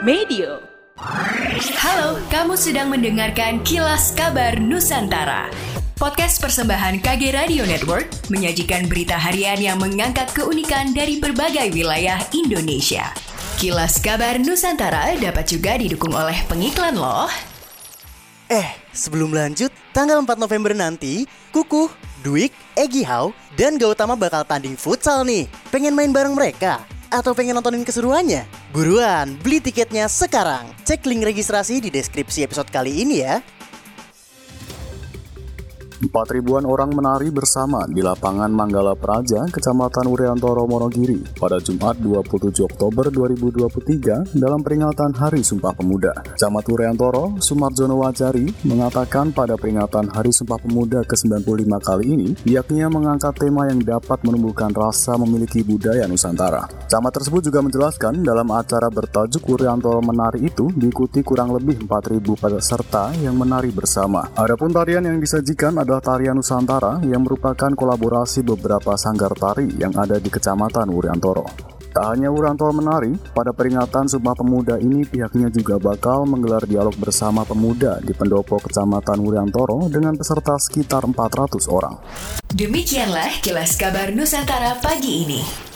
Medio. Halo, kamu sedang mendengarkan Kilas Kabar Nusantara. Podcast persembahan KG Radio Network menyajikan berita harian yang mengangkat keunikan dari berbagai wilayah Indonesia. Kilas Kabar Nusantara dapat juga didukung oleh pengiklan loh. Eh, sebelum lanjut, tanggal 4 November nanti, Kuku, Dwik, Egi Hau, dan Gautama bakal tanding futsal nih. Pengen main bareng mereka? Atau pengen nontonin keseruannya? Buruan, beli tiketnya sekarang. Cek link registrasi di deskripsi episode kali ini ya. Empat ribuan orang menari bersama di lapangan Manggala Praja, Kecamatan Uriantoro, Monogiri pada Jumat 27 Oktober 2023 dalam peringatan Hari Sumpah Pemuda. Camat Uriantoro, Sumarjono Wajari, mengatakan pada peringatan Hari Sumpah Pemuda ke-95 kali ini, pihaknya mengangkat tema yang dapat menumbuhkan rasa memiliki budaya Nusantara. Camat tersebut juga menjelaskan dalam acara bertajuk Uriantoro Menari itu diikuti kurang lebih 4.000 peserta yang menari bersama. Adapun tarian yang disajikan adalah tarian Nusantara yang merupakan kolaborasi beberapa sanggar tari yang ada di Kecamatan Wuriantoro. Tak hanya Wuriantoro menari, pada peringatan Sumpah Pemuda ini pihaknya juga bakal menggelar dialog bersama pemuda di pendopo Kecamatan Wuriantoro dengan peserta sekitar 400 orang. Demikianlah kilas kabar Nusantara pagi ini.